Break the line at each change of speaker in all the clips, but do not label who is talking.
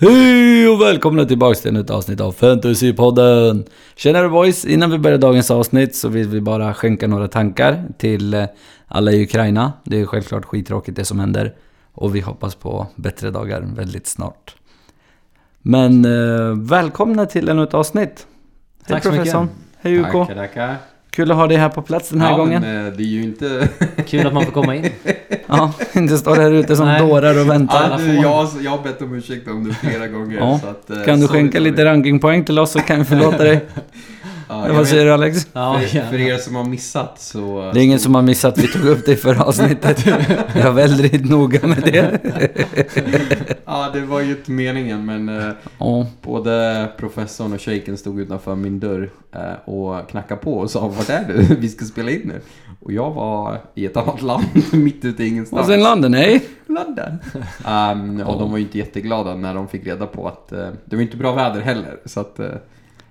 Hej och välkomna tillbaka till ett avsnitt av Fantasypodden! Tjenare boys! Innan vi börjar dagens avsnitt så vill vi bara skänka några tankar till eh, alla i Ukraina. Det är självklart skittråkigt det som händer. Och vi hoppas på bättre dagar väldigt snart. Men eh, välkomna till ännu ett avsnitt! Hej
Tack så mycket.
professorn! Hej Uko!
Tackar, tackar.
Kul att ha dig här på plats den här
ja,
gången.
Men, eh, det är ju inte...
Kul att man får komma in.
Ja, inte står här ute som
Nej.
dårar och väntar.
Ja, du, jag, har- jag har bett om ursäkt om det flera gånger.
Ja.
Så att, eh,
Kan du skänka lite rankingpoäng till oss så kan vi förlåta dig.
Ja,
Vad säger du Alex?
Ja,
för, för er som har missat så...
Det är ingen som har missat, vi tog upp det i förra avsnittet. Jag var väldigt noga med det.
Ja, det var ju inte meningen men eh,
Ja,
både professorn och shejken stod utanför min dörr eh, och knackade på och sa Vart är du? Vi ska spela in nu. Och jag var i ett annat land, mitt ute i ingenstans.
och sen London, nej?
London. Um, och de var ju inte jätteglada när de fick reda på att eh, det var inte bra väder heller. Så att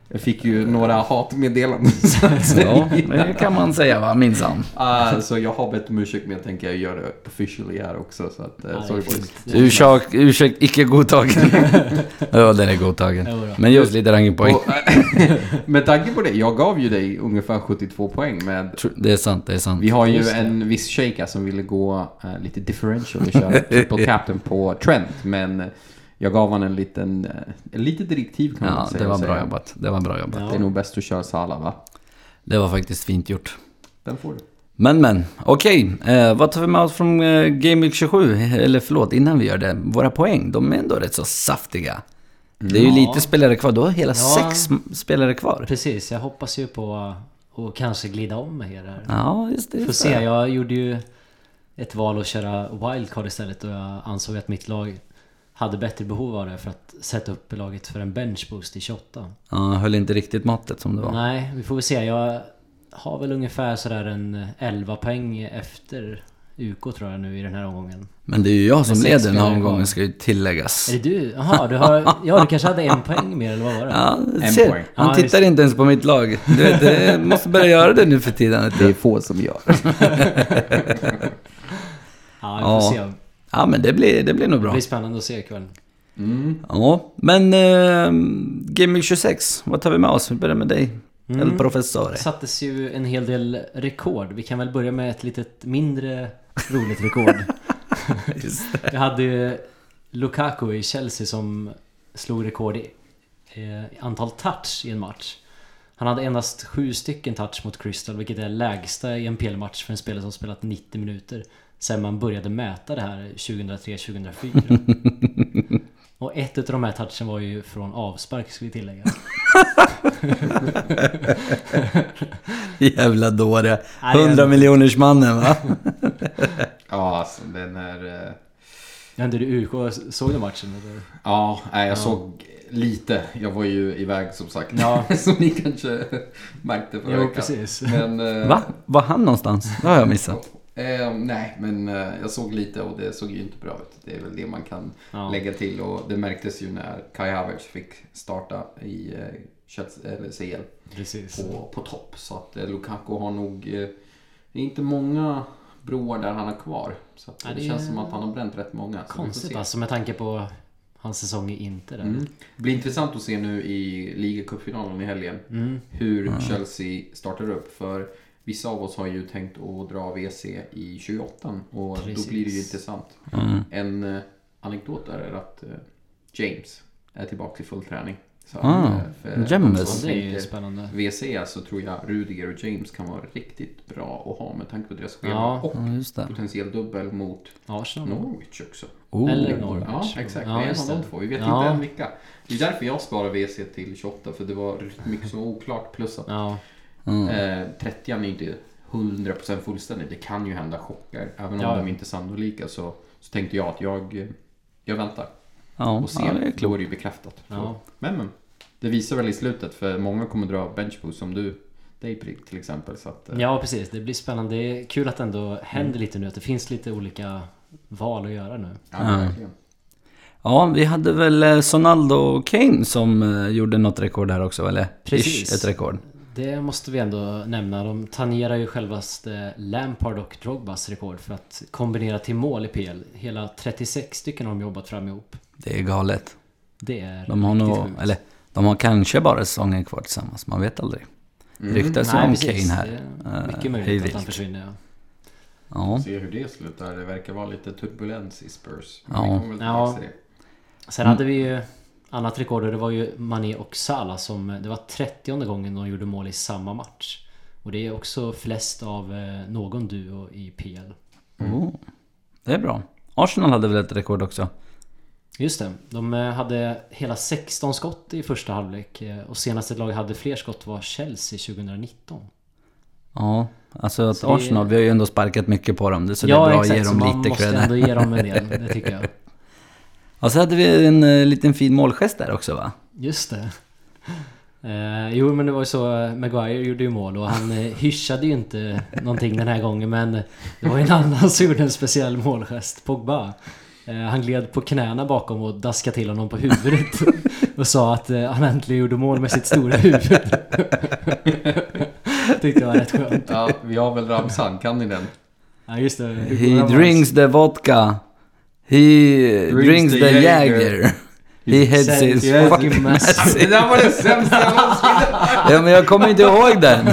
jag fick ju några hatmeddelanden.
Ja, det kan man säga va, minsann.
Ah, så jag har bett om ursäkt men jag tänker jag gör det officially här också. Så att, eh,
är
sorry.
Ursäkt, ursäkt icke godtagen. Ja, den är godtagen. Men just lite rankingpoäng.
Och, med tanke på det, jag gav ju dig ungefär 72 poäng med
Det är sant, det är sant.
vi har ju en viss shejka som ville gå eh, lite differential och köra triple captain på Trent. Men eh, jag gav han en liten, en litet direktiv kan man
Ja,
säga.
det var bra jobbat. Det var bra jobbat.
Ja.
Det är nog bäst att köra Sala va?
Det var faktiskt fint gjort.
Den får du.
Men men, okej. Eh, vad tar vi med oss från eh, Game Week 27? Eller förlåt, innan vi gör det. Våra poäng, de är ändå rätt så saftiga. Det är ju
Ja.
lite spelare kvar. Du har hela
Ja.
sex spelare kvar.
Precis, jag hoppas ju på att kanske glida om med er här.
Ja, just det.
Får
Just
se,
det.
jag gjorde ju ett val att köra wildcard istället och jag ansåg att mitt lag hade bättre behov av det för att sätta upp laget för en bench boost i 28.
Ja, höll inte riktigt måttet som det var.
Nej, vi får väl se. Jag har väl ungefär sådär en 11 poäng efter UK tror jag nu i den här omgången.
Men det är ju jag som leder den här omgången ska ju tilläggas.
Är det du? Jaha, du har... Ja, du kanske hade en poäng mer eller vad var det?
Ja,
En
ser,
poäng.
han
Ja,
tittar
just-
inte ens på mitt lag. Du vet, jag måste börja göra det nu för tiden.
Det är få som gör.
Ja, vi får
Ja.
se.
Ja, men det blir, det blir nog
Det
bra.
blir spännande att se ikväll.
Mm.
Ja, men eh, Game Week 26, vad tar vi med oss? Vi börjar med dig.
Mm.
El Professore.
Det sattes ju en hel del rekord. Vi kan väl börja med ett litet mindre roligt rekord.
Just det.
Jag hade ju Lukaku i Chelsea som slog rekord i eh, antal touch i en match. Han hade endast sju stycken touch mot Crystal, vilket är lägsta i en PL-match för en spelare som spelat 90 minuter. Sen man började mäta det här 2003-2004. Och ett utav de här touchen var ju från avspark, ska vi tillägga.
Jävla dåre.
Nej, det är
100
ändå-
miljoners mannen va?
Ja, alltså den är... eh,
Ja, inte du UK, såg du matchen eller?
Ja, nej, jag
Ja.
såg lite. Jag var ju iväg som sagt.
Ja.
som ni kanske märkte förra
Jo,
veckan.
precis.
Men, eh,
Va? Var han någonstans? Det har jag missat.
Eh, nej, men eh, jag såg lite och det såg ju inte bra ut. Det är väl det man kan
Ja.
lägga till och det märktes ju när Kai Havertz fick starta i eh, Chelsea- eller CL
Precis.
på, på topp. Så att eh, Lukaku har nog eh, är inte många broar där han har kvar. Så att,
Ja,
det,
det
känns
är
som att han har bränt rätt många.
Konstigt alltså med tanke på hans säsong i Inter där.
Mm. Det blir intressant att se nu i ligacupfinalen i helgen
Mm.
hur Chelsea startar upp. För vissa av oss har ju tänkt att dra WC i 28 och
Precis.
då blir det ju intressant.
Mm.
En eh, anekdot där är att eh, James är tillbaka i full träning. Så
Ah,
eh, för
James.
Ja, det är ju spännande.
WC så tror jag Rudiger och James kan vara riktigt bra att ha med tanke på deras schema.
Ja.
Och
Ja, just det.
potentiell dubbel mot
Arsenal.
Norwich också.
Oh.
Eller Norwich.
Ja, exakt.
Ja,
det är en av de två. Vi vet
Ja.
inte än vilka. Det är därför jag sparar WC till 28, för det var riktigt mycket som var oklart. Plus att
Ja,
Mm.
eh, 30 är inte 100% fullständigt. Det kan ju hända chocker. Även om
Ja.
de inte är sannolika så, så tänkte jag att jag, jag väntar
Ja,
och
ja,
ser.
det är
Då är det ju bekräftat.
Ja.
Men men. Det visar väl i slutet, för många kommer dra benchboost som du, dig till exempel. Så att, eh,
ja, precis. Det blir spännande. Det är kul att det ändå händer
Mm.
lite nu. Att det finns lite olika val att göra nu.
ja,
Ja.
verkligen.
Ja, vi hade väl eh, Sonaldo och Kane som eh, gjorde något rekord här också, eller?
Precis.
Ish, ett rekord.
Det måste vi ändå nämna. De tangerar ju självaste Lampard och Drogbas rekord för att kombinera till mål i PL. Hela 36 stycken har de jobbat fram ihop.
Det är galet.
Det är
De har nog,
sjukt.
eller de har kanske bara säsongen kvar tillsammans, man vet aldrig.
Mm.
Ryktas ju om
precis.
Kane här.
Det är
Eh,
mycket möjligt att han försvinner. Ja.
Ja.
Se hur det slutar. Det verkar vara lite turbulens i Spurs.
Ja.
Väl
Ja.
det.
Sen
Mm.
hade vi ju annat rekord det var ju Mané och Salah som... Det var 30 gången de gjorde mål i samma match. Och det är också flest av eh, någon duo i PL.
Oh. Det är bra. Arsenal hade väl ett rekord också?
Just det. De eh, hade hela 16 skott i första halvlek. eh, Och senaste lag hade fler skott var Chelsea 2019.
Ja, alltså att
Så det-
Arsenal, vi har ju ändå sparkat mycket på dem. Så det är bra att ge dem
man
lite
måste
cred.
ändå ge dem en del. Det tycker jag.
Och så hade vi en eh, liten fin målgest där också va?
Just det. Eh, jo men det var ju så, eh, Maguire gjorde ju mål och han eh, hyschade ju inte någonting den här gången men det var ju en annan som gjorde en speciell målgest, Pogba. Eh, han gled på knäna bakom och daskade till honom på huvudet och sa att eh, han äntligen gjorde mål med sitt stora huvud. Tyckte jag var rätt skönt.
Ja, vi har väl ramsan. Kan ni den?
Ja just det.
He drinks the vodka. He drinks,
the
the
Jäger.
Jäger. He heads his
fucking massive.
Det där var det sämsta jag någonsin
Ja men jag kommer inte ihåg den.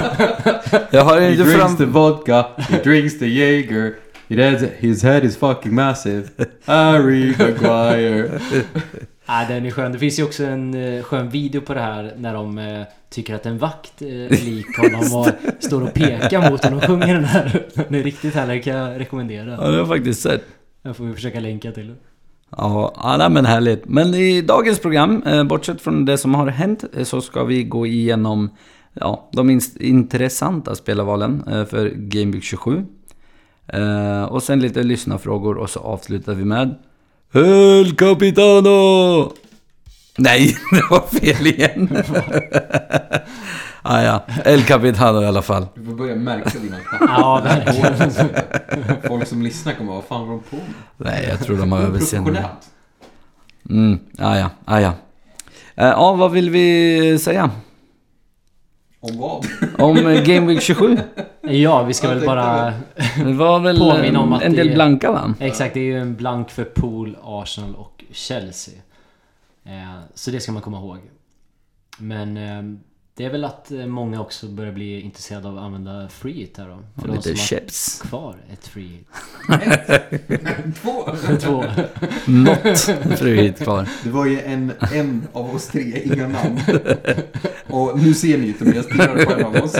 Jag har
He
inte
drinks
fram...
the vodka, he drinks the Jaeger. It has, his head is fucking massive. Harry Maguire.
Ja, den är skön. Det finns ju också en eh, skön video på det här när de eh, tycker att en vakt eh, lik honom och står och pekar mot honom och sjunger den här. Den är riktigt härlig, kan jag rekommendera.
Ja, det har jag faktiskt sett.
Jag får försöka länka till det.
Ja, ja men härligt. Men i dagens program, eh, bortsett från det som har hänt, eh, så ska vi gå igenom ja, de intressanta spelarvalen eh, för Game Week 27. Eh, och sen lite lyssnarfrågor och så avslutar vi med El Capitano! Nej, det var fel igen. ah, ja, El Capitano i alla fall.
Du får börja märka dina knappar.
Ja, verkligen.
Folk som lyssnar kommer vara, vad fan var de på med?
Nej, jag tror de har överseende. Mm, ah, ja, ah, ja. Eh, ja, vad vill vi säga?
Om vad?
Om eh, Game Week 27?
Ja, vi ska
Jag
väl bara...
Det var väl
Påminna om att
en del blanka va?
Exakt, det är ju en blank för Pool, Arsenal och Chelsea. Eh, Så det ska man komma ihåg. Men eh, det är väl att eh, många också börjar bli intresserade av att använda free hit här då. För
Och
de
lite
som
chips.
har kvar ett free hit.
Två!
Två.
Något fru hit kvar.
Det var ju en, en av oss tre, inga namn. Och nu ser ni inte, men jag stirrar på en av oss.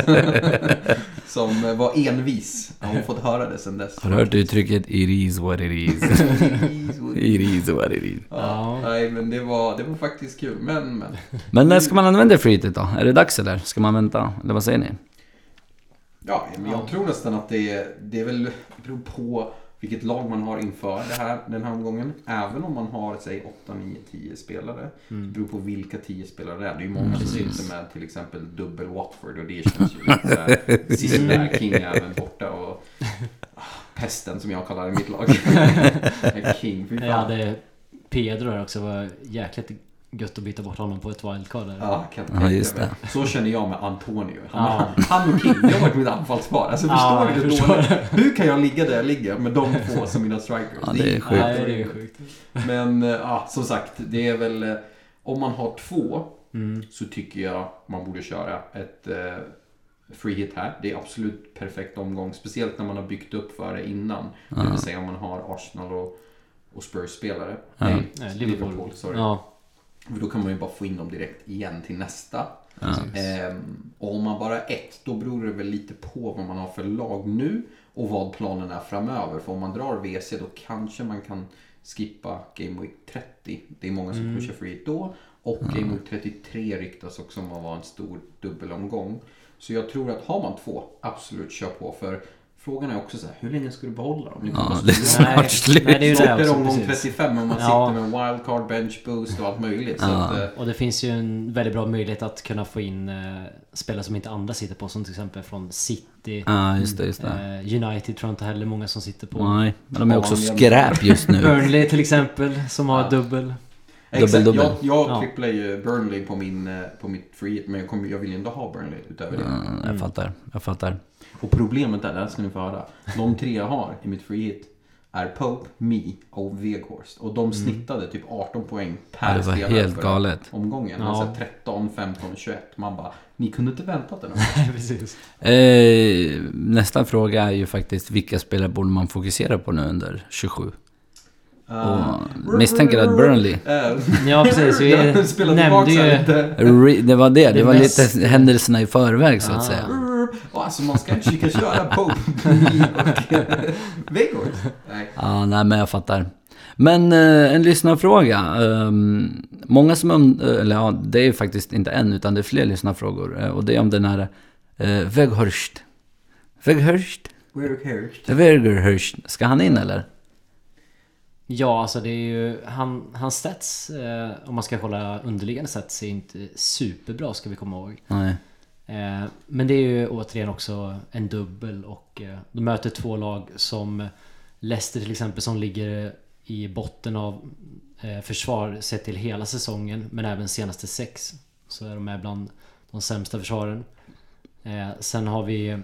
Som var envis. Har fått höra det sen dess.
Har du hört uttrycket It is what it is? It is what it is.
Ja, nej, men det var, det var faktiskt kul. Men, men.
Men när ska man använda hit då? Är det dags eller? Ska man vänta? Eller vad säger ni?
Ja, men jag tror nästan att det är, det är väl, beror på vilket lag man har inför det här, den här omgången. Även om man har, säg 8, 9, 10 spelare. Det beror på vilka 10 spelare det är. Det är ju många som sitter med till exempel dubbel Watford och det känns ju lite sista där, King är även borta och ah, pesten som jag kallar det i mitt lag. King, fy fan.
Jag hade Pedro där också. Det var jäkligt gött att byta bort honom på ett wildcard där.
Ja, kan
Ja, just det.
Så känner jag med Antonio. Han,
Ja.
han och King, det har varit mitt anfallspar. Alltså
Ja,
förstår
jag
du dåligt? Hur kan jag ligga där jag ligger med de två som mina strikers?
Ja, det är sjukt.
Nej, det är sjukt.
Men ja, som sagt, det är väl... eh, Om man har två
Mm.
så tycker jag man borde köra ett eh, free hit här. Det är absolut perfekt omgång. Speciellt när man har byggt upp för det innan. Det vill säga om man har Arsenal och, och Spurs-spelare.
Ja.
Nej,
Nej, Liverpool.
sorry.
Ja.
För då kan man ju bara få in dem direkt igen till nästa. Ehm, och om man bara ett, då beror det väl lite på vad man har för lag nu och vad planen är framöver. För om man drar WC då kanske man kan skippa Game Week 30. Det är många som
Mm.
pushar free hit då. Och Game Week 33 ryktas också om att vara en stor dubbelomgång. Så jag tror att har man två, absolut kör på. För frågan är också så här, hur länge ska du behålla dem? Liksom,
Ja, det är snart slut.
Nej, det är ju det
omgång
precis.
35 om man
Ja.
sitter med wildcard, bench boost och allt möjligt. Så
Ja.
att, eh,
Och det finns ju en väldigt bra möjlighet att kunna få in eh, spelare som inte andra sitter på. Som till exempel från City.
Ja, just det, just det.
Eh, United tror jag inte heller många som sitter på.
Nej, men de är också skräp just nu.
Burnley till exempel, som har
Ja.
dubbel.
Exakt,
Dubbel, dubbel.
jag, jag
Ja.
tripplar ju Burnley på, min, eh, på mitt free men jag, kommer, jag vill ju ändå ha Burnley utöver det.
Mm, jag fattar, jag fattar.
Och problemet är, det här ska ni få höra. De tre jag har i mitt free hit är Pope, Me och Weghorst. Och de snittade typ 18 poäng per
Ja, det var
spelare
helt galet.
omgången.
Ja.
Alltså 13, 15, 21. Man bara, ni kunde inte väntat den.
Precis.
Eh, nästa fråga är ju faktiskt vilka spelare borde man fokusera på nu under 27? Och misstänker att Burnley...
Eh,
Ja, precis. Vi nämnde ju...
Re, det var det, det,
Det
var
mest-
lite händelserna i förväg så att
Ah.
säga.
Och alltså man ska inte köra Pope, Me och Weghorst. Nej.
Ja, nej men jag fattar. Men eh, en lyssnarfråga. Ehm, många som... und- eh, Eller ja, det är faktiskt inte en utan det är fler lyssnarfrågor. Eh, och det är om den här Weghorst. Weghorst?
Weghorst.
Weghorst. Ska han in eller?
Ja, alltså det är ju... Han, hans stats, eh, om man ska kolla underliggande stats, är inte superbra ska vi komma ihåg.
Nej.
Eh, men det är ju återigen också en dubbel och eh, de möter två lag som Leicester till exempel som ligger i botten av eh, försvar sett till hela säsongen men även senaste sex. Så är de med bland de sämsta försvaren. Sen har vi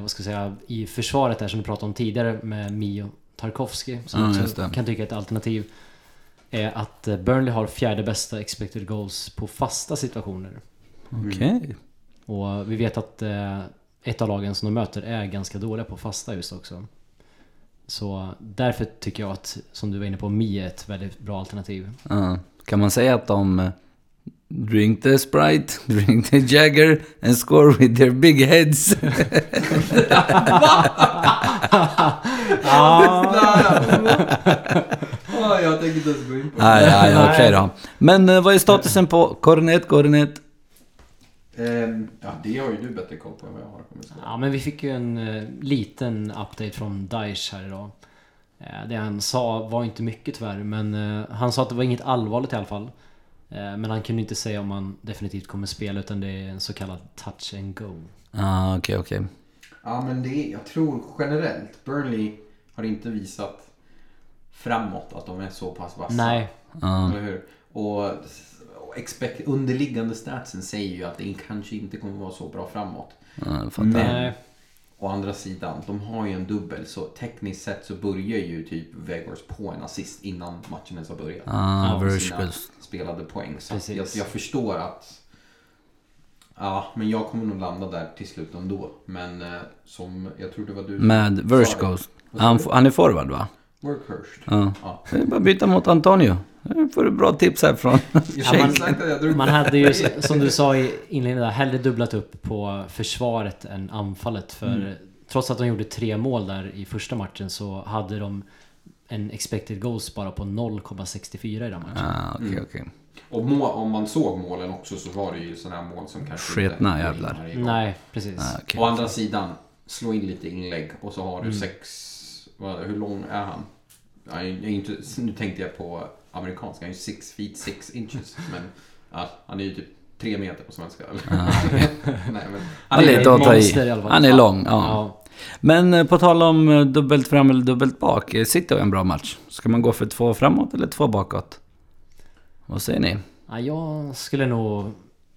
vad ska jag säga i försvaret där som du pratade om tidigare med Mio Tarkovsky som
Ja,
också kan tycka är ett alternativ. Är att Burnley har fjärde bästa expected goals på fasta situationer.
Okej.
Och vi vet att eh, ett av lagen som de möter är ganska dåliga på fasta just också. Så därför tycker jag att, som du var inne på, Mi är ett väldigt bra alternativ.
Ja. Kan man säga att de eh, drink the Sprite, drink the Jagger and score with their big heads?
Ja, jag tänker inte ens gå in på det.
nej, nej,
Nej.
okej då. Men eh, vad är statusen på Cornet, Cornet?
Ehm, ja, det har ju du bättre koll på än vad jag har.
Ja, men vi fick ju en eh, liten update från Daesh här idag. Eh, det han sa var inte mycket tyvärr, men eh, han sa att det var inget allvarligt i alla fall. Men han kunde inte säga om han definitivt kommer spela, utan det är en så kallad touch and go.
Ja, okej, okej.
Ja, men det är, jag tror generellt, Burnley har inte visat framåt att de är så pass vassa.
Nej,
Ja.
Eller hur? Och expect, underliggande statsen säger ju att det kanske inte kommer vara så bra framåt.
Ja.
Men-
nej.
Å andra sidan, de har ju en dubbel så tekniskt sett så börjar ju typ Weghorst på en assist innan matchen ens har börjat.
Ah,
Med sina spelade poäng. Så jag, jag förstår att... Ja, men jag kommer nog landa där till slut ändå. Men eh, som, jag tror det var du
Med
sa
Han, han är forward va?
Workhurst.
Ja.
Ja.
Det är bara att byta mot Antonio. Nu får du bra tips här från
Jag
Ja, man- Man hade ju, som du sa i inledningen där, hellre dubblat upp på försvaret än anfallet. För
Mm.
trots att de gjorde tre mål där i första matchen så hade de en expected goals bara på 0,64 i den matchen.
Ah, okej,
Mm.
okej.
Och må, om man såg målen också så var det ju sådana här mål som kanske
Sketna
inte in
jävlar.
Nej, precis.
Ah, okej.
Å andra sidan, slå in lite inlägg och så har du
Mm.
sex... Hur lång är han? Är inte, nu tänkte jag på amerikanska, han är ju 6 feet 6 inches. Men ja, han är ju typ 3 meter på svenska. Nej, men,
Han är
ett
ta i.
monster i alla fall.
Han är lång, ja.
Ja.
Men eh, på tal om eh, dubbelt fram eller dubbelt bak. eh, City har en bra match. Ska man gå för två framåt eller två bakåt? Vad säger ni?
Ja, jag skulle nog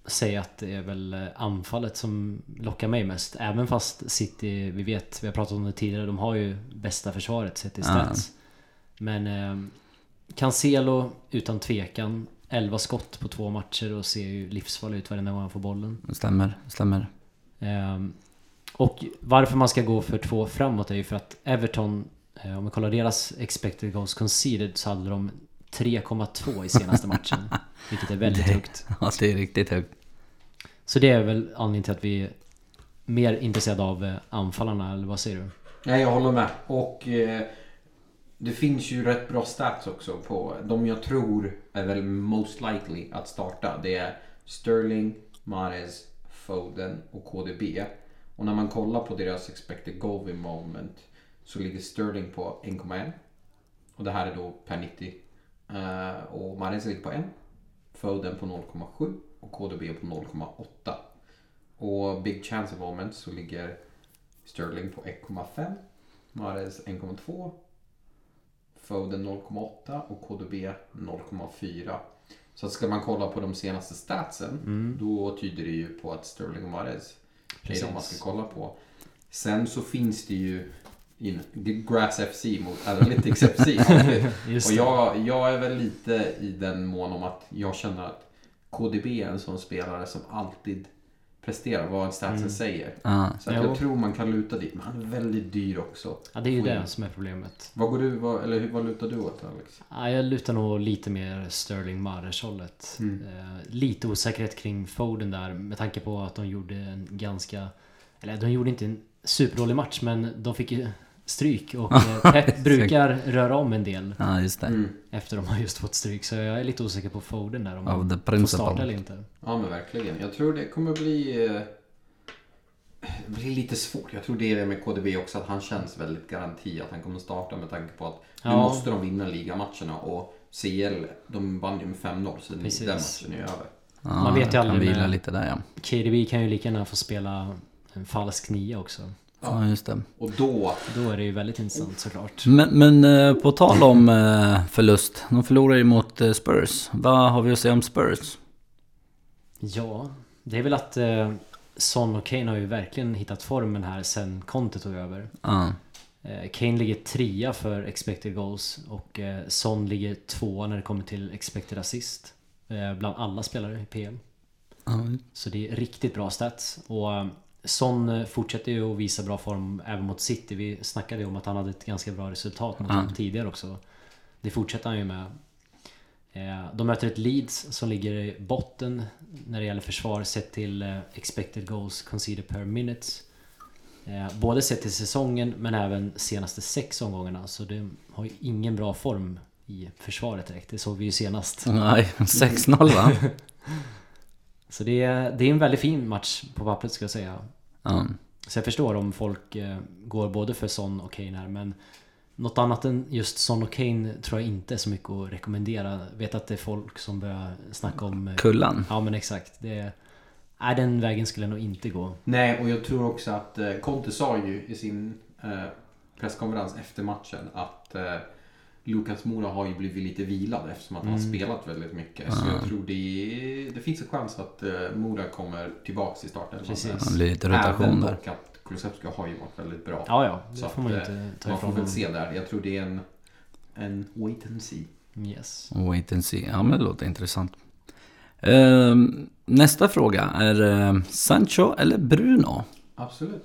säga att det är väl eh, anfallet som lockar mig mest. Även fast City, vi vet, vi har pratat om det tidigare, de har ju bästa försvaret sett i stats. Men eh, Cancelo utan tvekan. 11 skott på två matcher och ser ju livsfarlig ut varenda gång han får bollen.
Stämmer, stämmer.
Ehm, och varför man ska gå för två framåt är ju för att Everton, eh, om vi kollar deras expected goals conceded så hade de 3,2 i senaste matchen. Vilket är väldigt
Det-
högt.
Ja, det är riktigt högt.
Så det är väl anledningen till att vi är mer intresserade av eh, anfallarna, eller vad säger du?
Nej, jag håller med. Och eh, det finns ju rätt bra stats också på de jag tror är väl most likely att starta. Det är Sterling, Mahrez, Foden och KDB. Och när man kollar på deras expected goal moment så ligger Sterling på 1,1. Och det här är då per 90. Eh, och Mahrez ligger på 1. Foden på 0,7 och KDB på 0,8. Och Big Chance of Moments så ligger Sterling på 1,5. Mahrez 1,2. Foden 0,8 och KDB 0,4. Så ska man kolla på de senaste statsen då tyder det ju på att Sterling och Mahrez är de man ska kolla på. Sen så finns det ju Grass FC mot Analytics FC. Och jag, jag är väl lite i den mån om att jag känner att KDB är en sån spelare som alltid presterar vad statsen
Mm.
säger.
Ja.
Så att
Jo.
jag tror man kan luta dit, men han är väldigt dyr också.
Ja, det är ju det som är problemet.
Vad går du, vad, eller vad lutar du åt Alex?
Ja, jag lutar nog lite mer Sterling Mahrez hållet.
Mm.
Eh, lite osäkerhet kring Foden där med tanke på att de gjorde en ganska... Eller de gjorde inte en superdålig match men de fick ju stryk och eh, Pep brukar röra om en del
ja, just det.
Mm.
efter de har just fått stryk. Så jag är lite osäker på Foden där om han får starta eller inte.
Ja men verkligen. Jag tror det kommer bli... eh, Det blir lite svårt. Jag tror det är det med KDB också, att han känns väldigt garanti att han kommer starta med tanke på att nu
Ja.
måste de vinna ligamatcherna och CL, de vann ju med 5-0 så
Precis.
den matchen är över.
Ja,
Man vet ju
kan
aldrig
vila
med-
lite där ja.
KDB kan ju lika gärna få spela en falsk nia också.
Ja, just det.
Och då,
Då är det ju väldigt intressant såklart.
Men, men eh, på tal om eh, förlust. De förlorar ju mot eh, Spurs. Vad har vi att säga om Spurs?
Ja, det är väl att Son och Kane har ju verkligen hittat formen här sen Conte tog över.
Ja.
Kane ligger trea för expected goals och Son ligger tvåa när det kommer till expected assist. Bland alla spelare i PM.
Ja,
Så det är riktigt bra stats. Och Son eh, fortsätter ju att visa bra form även mot City. Vi snackade ju om att han hade ett ganska bra resultat mot
Ja.
dem tidigare också. Det fortsätter han ju med. Eh, De möter ett Leeds som ligger i botten när det gäller försvar sett till eh, expected goals conceded per minute. Både sett till säsongen men även senaste sex omgångarna. Så det har ju ingen bra form i försvaret direkt. Det såg vi ju senast.
Nej, 6-0 va?
Så det är, det är en väldigt fin match på pappret ska jag säga.
Ja.
Så jag förstår om folk eh, går både för Son och Kane här men något annat än just Son och Kane tror jag inte är så mycket att rekommendera. Vet att det är folk som börjar snacka om... eh,
Kullan.
Ja men exakt. Det är, nej, den vägen skulle jag nog inte gå.
nej och jag tror också att eh, Conte sa ju i sin eh, presskonferens efter matchen att eh, Lukas Mora har ju blivit lite vilad eftersom att han har
Mm.
spelat väldigt mycket. Så jag tror det finns en chans att eh, Mora kommer tillbaks i starten.
Precis.
Det blir lite rotation där.
att Kulusevski har ju varit väldigt bra.
Ja ja, det
Så
får man ju
att,
inte ta
Man får väl se där. Jag tror det är en, en wait and see.
Yes.
Wait and see. Ja men det låter intressant. Ehm, nästa fråga är eh, Sancho eller Bruno?
Absolut.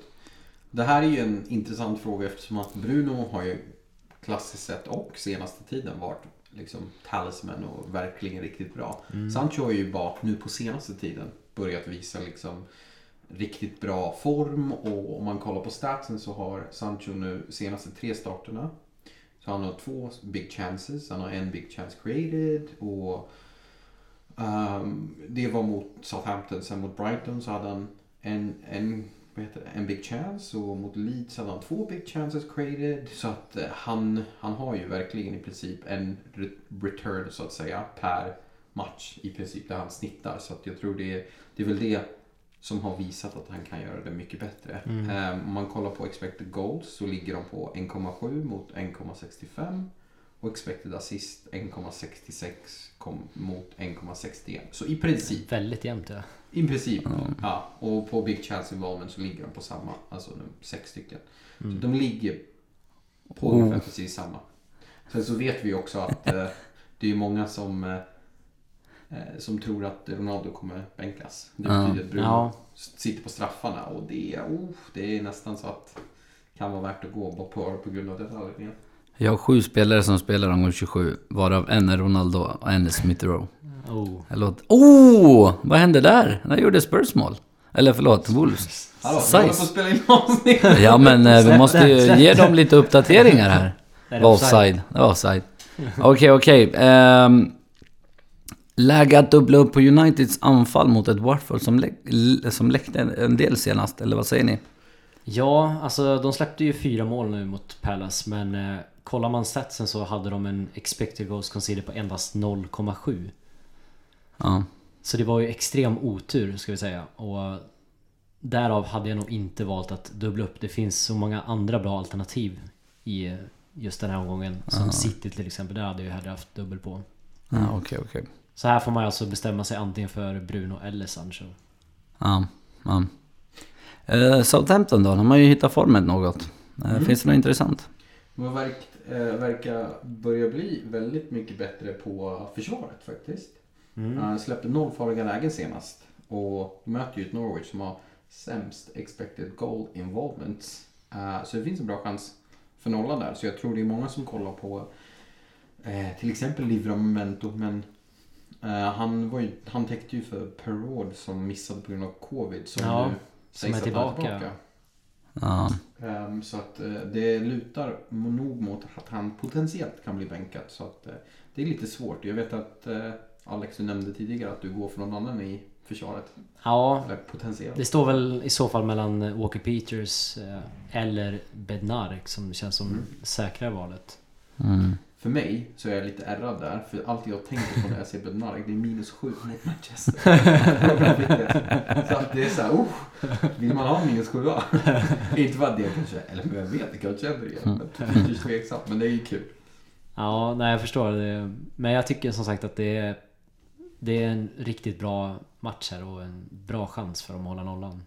Det här är ju en intressant fråga eftersom att Bruno har ju klassiskt sett och senaste tiden varit liksom talisman och verkligen riktigt bra. Sancho har ju bara nu på senaste tiden börjat visa liksom riktigt bra form och om man kollar på statsen så har Sancho nu senaste tre starterna så han har två big chances, han har en big chance created och ehm, det var mot Southampton, sen mot Brighton så hade han en, en, vad heter det, en big chance och mot Leeds hade han två big chances created. Så att eh, han, han har ju verkligen i princip en re- return så att säga per match i princip där han snittar. Så att jag tror det är, det är väl det som har visat att han kan göra det mycket bättre.
Mm.
Eh, Om man kollar på expected goals så ligger de på 1,7 mot 1,65 och expected assist 1,66 kom mot 1,61. Så i princip,
Väldigt jämnt ja.
I princip, ja. Och på big chance involvement så ligger de på samma, alltså de sex stycken. Så de ligger på
Oh.
ungefär precis samma. Sen så vet vi också att eh, det är många som eh, eh, som tror att Ronaldo kommer bänkas. Det
Ja.
betyder att Bruno
Ja.
sitter på straffarna och det är, oh, det är nästan så att det kan vara värt att gå bara på, på grund av anledningen.
Jag har sju spelare som spelar omgång 27, varav en är Ronaldo och en är Smith Rowe.
Oh.
Jag låter... Oh! Vad hände där? Där gjorde Spurs mål. Eller förlåt, Wolves.
Hallå, vi håller på att spela in avsnitt!
Ja men eh, vi måste ju ge dem lite uppdateringar här.
Är
Det var offside. Det var offside. Okej, okej. Ehm, Läge att dubbla upp på Uniteds anfall mot ett Watford som, lä- som läckte en- en del senast, eller vad säger ni?
Ja, alltså de släppte ju fyra mål nu mot Palace men eh, kollar man statsen så hade de en expected goals conceded på endast 0,7.
Ja,
Så det var ju extrem otur ska vi säga och därav hade jag nog inte valt att dubbla upp. Det finns så många andra bra alternativ i just den här omgången. Som City till exempel, där hade jag hellre haft dubbel på.
ja okej, okej.
Så här får man alltså bestämma sig antingen för Bruno eller Sancho.
Ja, ja. Eh, Southampton då, de har ju hittat formen något. Eh,
Mm.
Finns det något intressant?
Man verk, eh, verkar börja bli väldigt mycket bättre på försvaret faktiskt.
Mm.
Han släppte noll farliga lägen senast. Och möter ju ett Norwich som har sämst expected goal involvement. Eh, så det finns en bra chans för nollan där. Så jag tror det är många som kollar på eh, till exempel Livramento. Men eh, han, var ju, han täckte ju för Perraud som missade på grund av covid. Som
Ja,
nu
som är
han
tillbaka.
Ja.
Ehm, så att det lutar nog mot att han potentiellt kan bli bänkad. Så att det är lite svårt. Jag vet att Alex, du nämnde tidigare att du går för någon annan i försvaret.
Ja, det står väl i så fall mellan Walker Peters eh, eller Bednark som känns som
Mm.
säkrare valet.
Mm.
För mig så är jag lite ärrad där. För allt jag tänker på när jag ser Bednarek det är minus sju mot Manchester. så att det är så här, oh, vill man ha minus sjua? Inte för att det kanske, eller vem vet, det kanske händer igen. Är tveksamt, men det är ju kul.
Ja, nej jag förstår det. Men jag tycker som sagt att det är, det är en riktigt bra match här och en bra chans för dem att hålla nollan.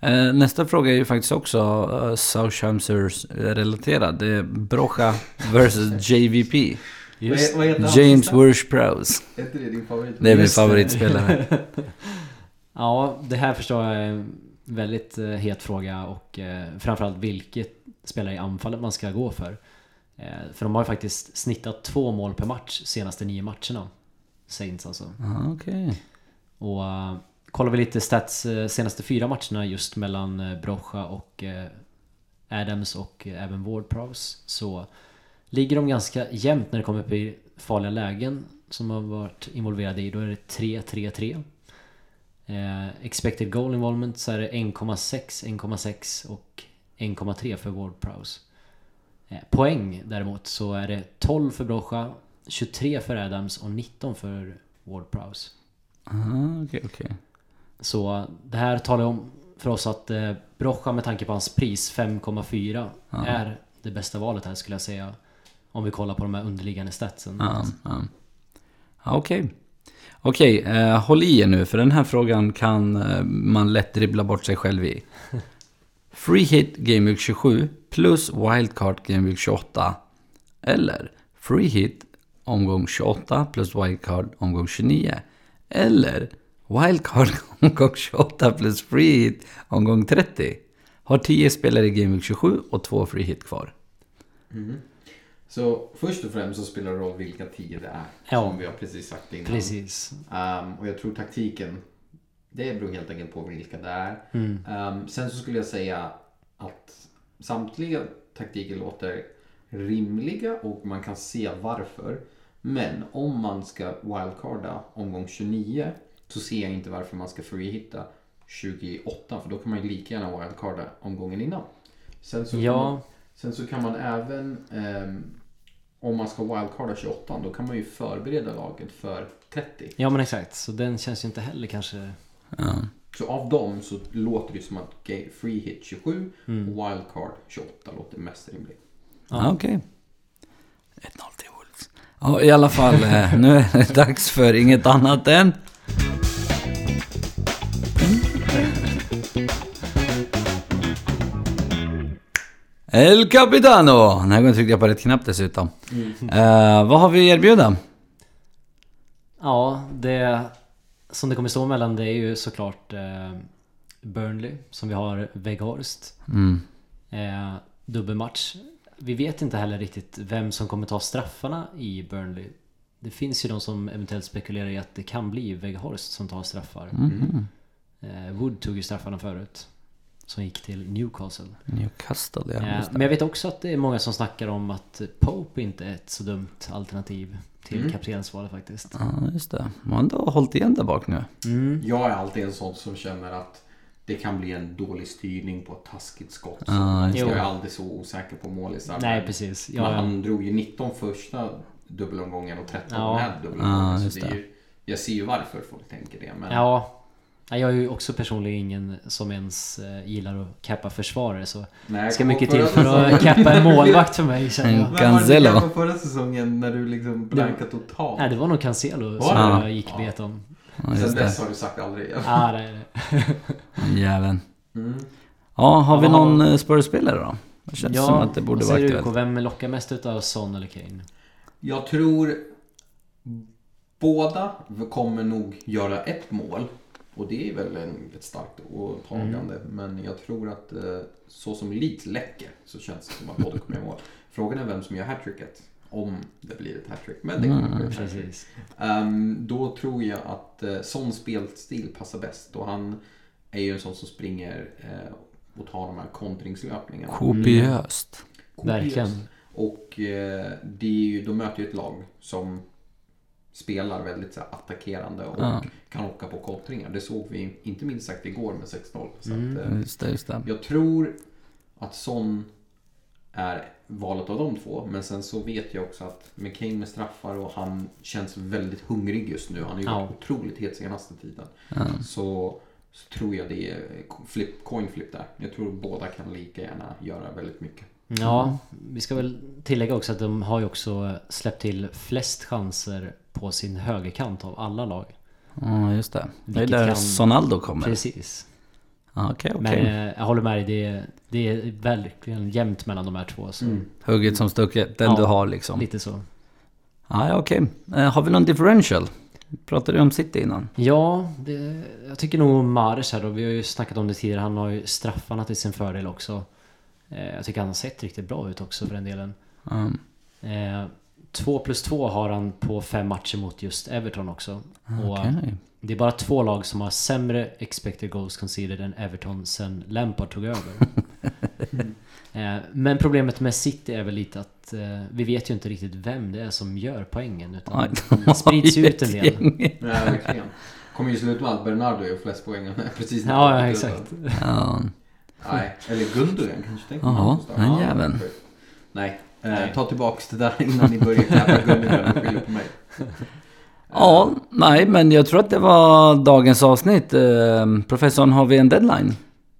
Eh, Nästa fråga är ju faktiskt också uh, Southamptons relaterad. Det är Brocha vs JVP.
Heter han
James? Worsh-Prowse.
Är inte det din favorit?
Det är min
Just
favoritspelare.
Ja, det här förstår jag är en väldigt eh, het fråga och eh, framförallt vilket spelare i anfallet man ska gå för. Eh, för de har ju faktiskt snittat två mål per match senaste nio matcherna. Saints alltså.
Ah, Okej.
Och uh, kollar vi lite stats eh, senaste fyra matcherna just mellan uh, Brocha och eh, Adams och eh, även Ward-Prowse så ligger de ganska jämnt när det kommer till farliga lägen som har varit involverade i. Då är det 3-3-3. Eh, expected goal involvement så är det 1,6, 1,6 och 1,3 för Ward-Prowse. Eh, poäng däremot så är det 12 för Brocha, 23 för Adams och 19 för Ward-Prowse.
Ah, Okej, okej.
Så det här talar om för oss att eh, Brocha med tanke på hans pris 5,4
Ja.
är det bästa valet här skulle jag säga. Om vi kollar på de här underliggande statsen.
Ja, ja. Ja, Okej. Okej, eh, håll i er nu för den här frågan kan eh, man lätt dribbla bort sig själv i. Free hit Game Week 27 plus wildcard Game Week 28. Eller free hit omgång 28 plus wildcard omgång 29. Eller wildcard omgång 28 plus free hit omgång 30. Har 10 spelare i Game Week 27 och 2 free hit kvar.
Mhm. Så först och främst så spelar det roll vilka tio det är.
Ja.
Som vi har precis sagt innan.
Precis.
Ehm, och jag tror taktiken, det beror helt enkelt på vilka det är.
Mm.
Ehm, sen så skulle jag säga att samtliga taktiker låter rimliga och man kan se varför. Men om man ska wildcarda omgång 29 så ser jag inte varför man ska freehitta 28 för då kan man ju lika gärna wildcarda omgången innan. Sen så kan man,
Ja,
sen så kan man även ehm, om man ska wildcarda 28 då kan man ju förbereda laget för 30.
ja men exakt. Så den känns ju inte heller kanske...
Ja.
Så av dem så låter det som att free hit 27
Mm.
och wildcard 28 låter mest rimligt.
Ja, okej. 1-0 till Wolves. Ja, i alla fall. eh, nu är det dags för inget annat än... El Capitano! Den här gången tryckte jag på rätt knapp dessutom. Eh, vad har vi att erbjuda?
Ja, det som det kommer stå mellan det är ju såklart eh, Burnley som vi har Weghorst.
Mm.
Eh, dubbelmatch. Vi vet inte heller riktigt vem som kommer ta straffarna i Burnley. Det finns ju de som eventuellt spekulerar i att det kan bli Weghorst som tar straffar.
Mhm.
Eh, Wood tog ju straffarna förut. Som gick till Newcastle.
Newcastle, ja.
Eh, men jag vet också att det är många som snackar om att Pope inte är ett så dumt alternativ till
Mm.
kaptensvalet faktiskt.
Ja, just det. Man har ändå hållit igen där bak nu.
Mm.
Jag är alltid en sån som känner att det kan bli en dålig styrning på ett taskigt skott. Så
Ja,
just
jag
det.
är aldrig så osäker på målisar.
Nej precis.
Men
Jag,
han drog ju 19 första dubbelomgången och 13
Ja.
med dubbelomgången.
Ja,
så det är
det.
ju, jag ser ju varför folk tänker det. Men
ja. Jag är ju också personligen ingen som ens eh, gillar att cappa försvarare så
Nej, jag
ska mycket till för att cappa en målvakt för mig känner jag.
Mm.
Vem var det
Cancelo.
förra säsongen när du liksom blankade totalt?
Nej det var nog Cancelo som
det?
jag gick
Ja.
bet om.
Ja,
Sen dess
det.
har du sagt aldrig igen.
Ah, nej, nej.
Jäveln.
Mm.
Ja, har vi
Ja.
någon eh, Spurs-spelare då? Det känns som att det borde vara
du,
aktuellt.
UK? Vem lockar mest utav Son eller Kane?
Jag tror båda kommer nog göra ett mål. Och det är väl en, ett starkt åtagande. Men jag tror att eh, så som Leeds läcker så känns det som att båda kommer göra mål. Frågan är vem som gör hattricket. Om det blir ett hattrick. Men det kommer hattrick.
Precis.
Ehm, då tror jag att uh, sån spelstil passar bäst. Och han är ju en sån som springer eh, och tar de här kontringslöpningarna.
Kopiöst.
Kopiöst.
Verkligen.
Och eh, det är ju, de möter ju ett lag som spelar väldigt så här, attackerande och
Ja.
kan åka på kontringar. Det såg vi inte minst sagt igår med 6-0. Så
Mm.
att,
Just det, just det.
jag tror att Son är valet av de två. Men sen så vet jag också att med Kane med straffar och han känns väldigt hungrig just nu. Han har ju
Ja.
varit otroligt het senaste tiden.
Ja.
Så, så tror jag det är flip, coin flip där. Jag tror båda kan lika gärna göra väldigt mycket.
Ja, vi ska väl tillägga också att de har ju också släppt till flest chanser på sin högerkant av alla lag.
Ja, just det. Det är där
kan-
Sonaldo kommer.
Precis.
Ja, Okej,
Men eh, jag håller med dig, det är, det är verkligen jämnt mellan de här två. Så
Mm.
Hugget som stucket, den
Ja,
du har liksom.
Lite så.
Ja, ja okej. Eh, Har vi någon differential? Pratade du om City innan?
Ja, det, jag tycker nog Mares här då. Vi har ju snackat om det tidigare. Han har ju straffarna till sin fördel också. Eh, jag tycker han har sett riktigt bra ut också för den delen.
Um,
Eh, 2 plus 2 har han på fem matcher mot just Everton också. Och
Okej.
Det är bara två lag som har sämre expected goals conceded än Everton sen Lampard tog över. eh, men problemet med City är väl lite att eh, vi vet ju inte riktigt vem det är som gör poängen. Utan
Nej,
det sprids ju ut en del.
Ja. Kommer ju sluta med att Bernardo gör flest poäng precis när
Ja, ja exakt.
Ja,
Nej, eller Gundogan kanske tänker
Jaha,
man.
den
Ja,
jäveln.
Nej, eh, ta tillbaks det där innan ni börjar knäppa Gundogan och skylla på mig.
ja, nej men jag tror att det var dagens avsnitt. Eh, Professorn, har vi en deadline?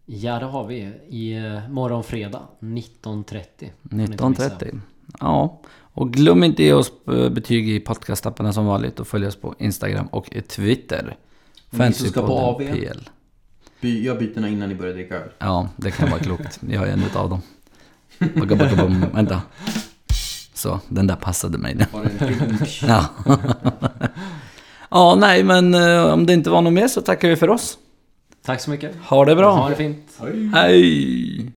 Ja, det har vi. I eh, morgon fredag 19.30. Får ni inte missa.
19.30. Ja, och glöm inte ge oss eh, betyg i podcastapparna som vanligt och följ oss på Instagram och Twitter.
Som ska på AV.
PL.
By, gör bytena innan ni börjar dricka öl.
Ja, det kan vara klokt. Jag är en utav dem. Bugga, bugga, bum. Vänta. Så, den där passade mig.
Har en till.
Ja. ja, nej men eh, om det inte var något mer så tackar vi för oss.
Tack så mycket.
Ha det bra.
Ha det fint.
Hej.
Hej!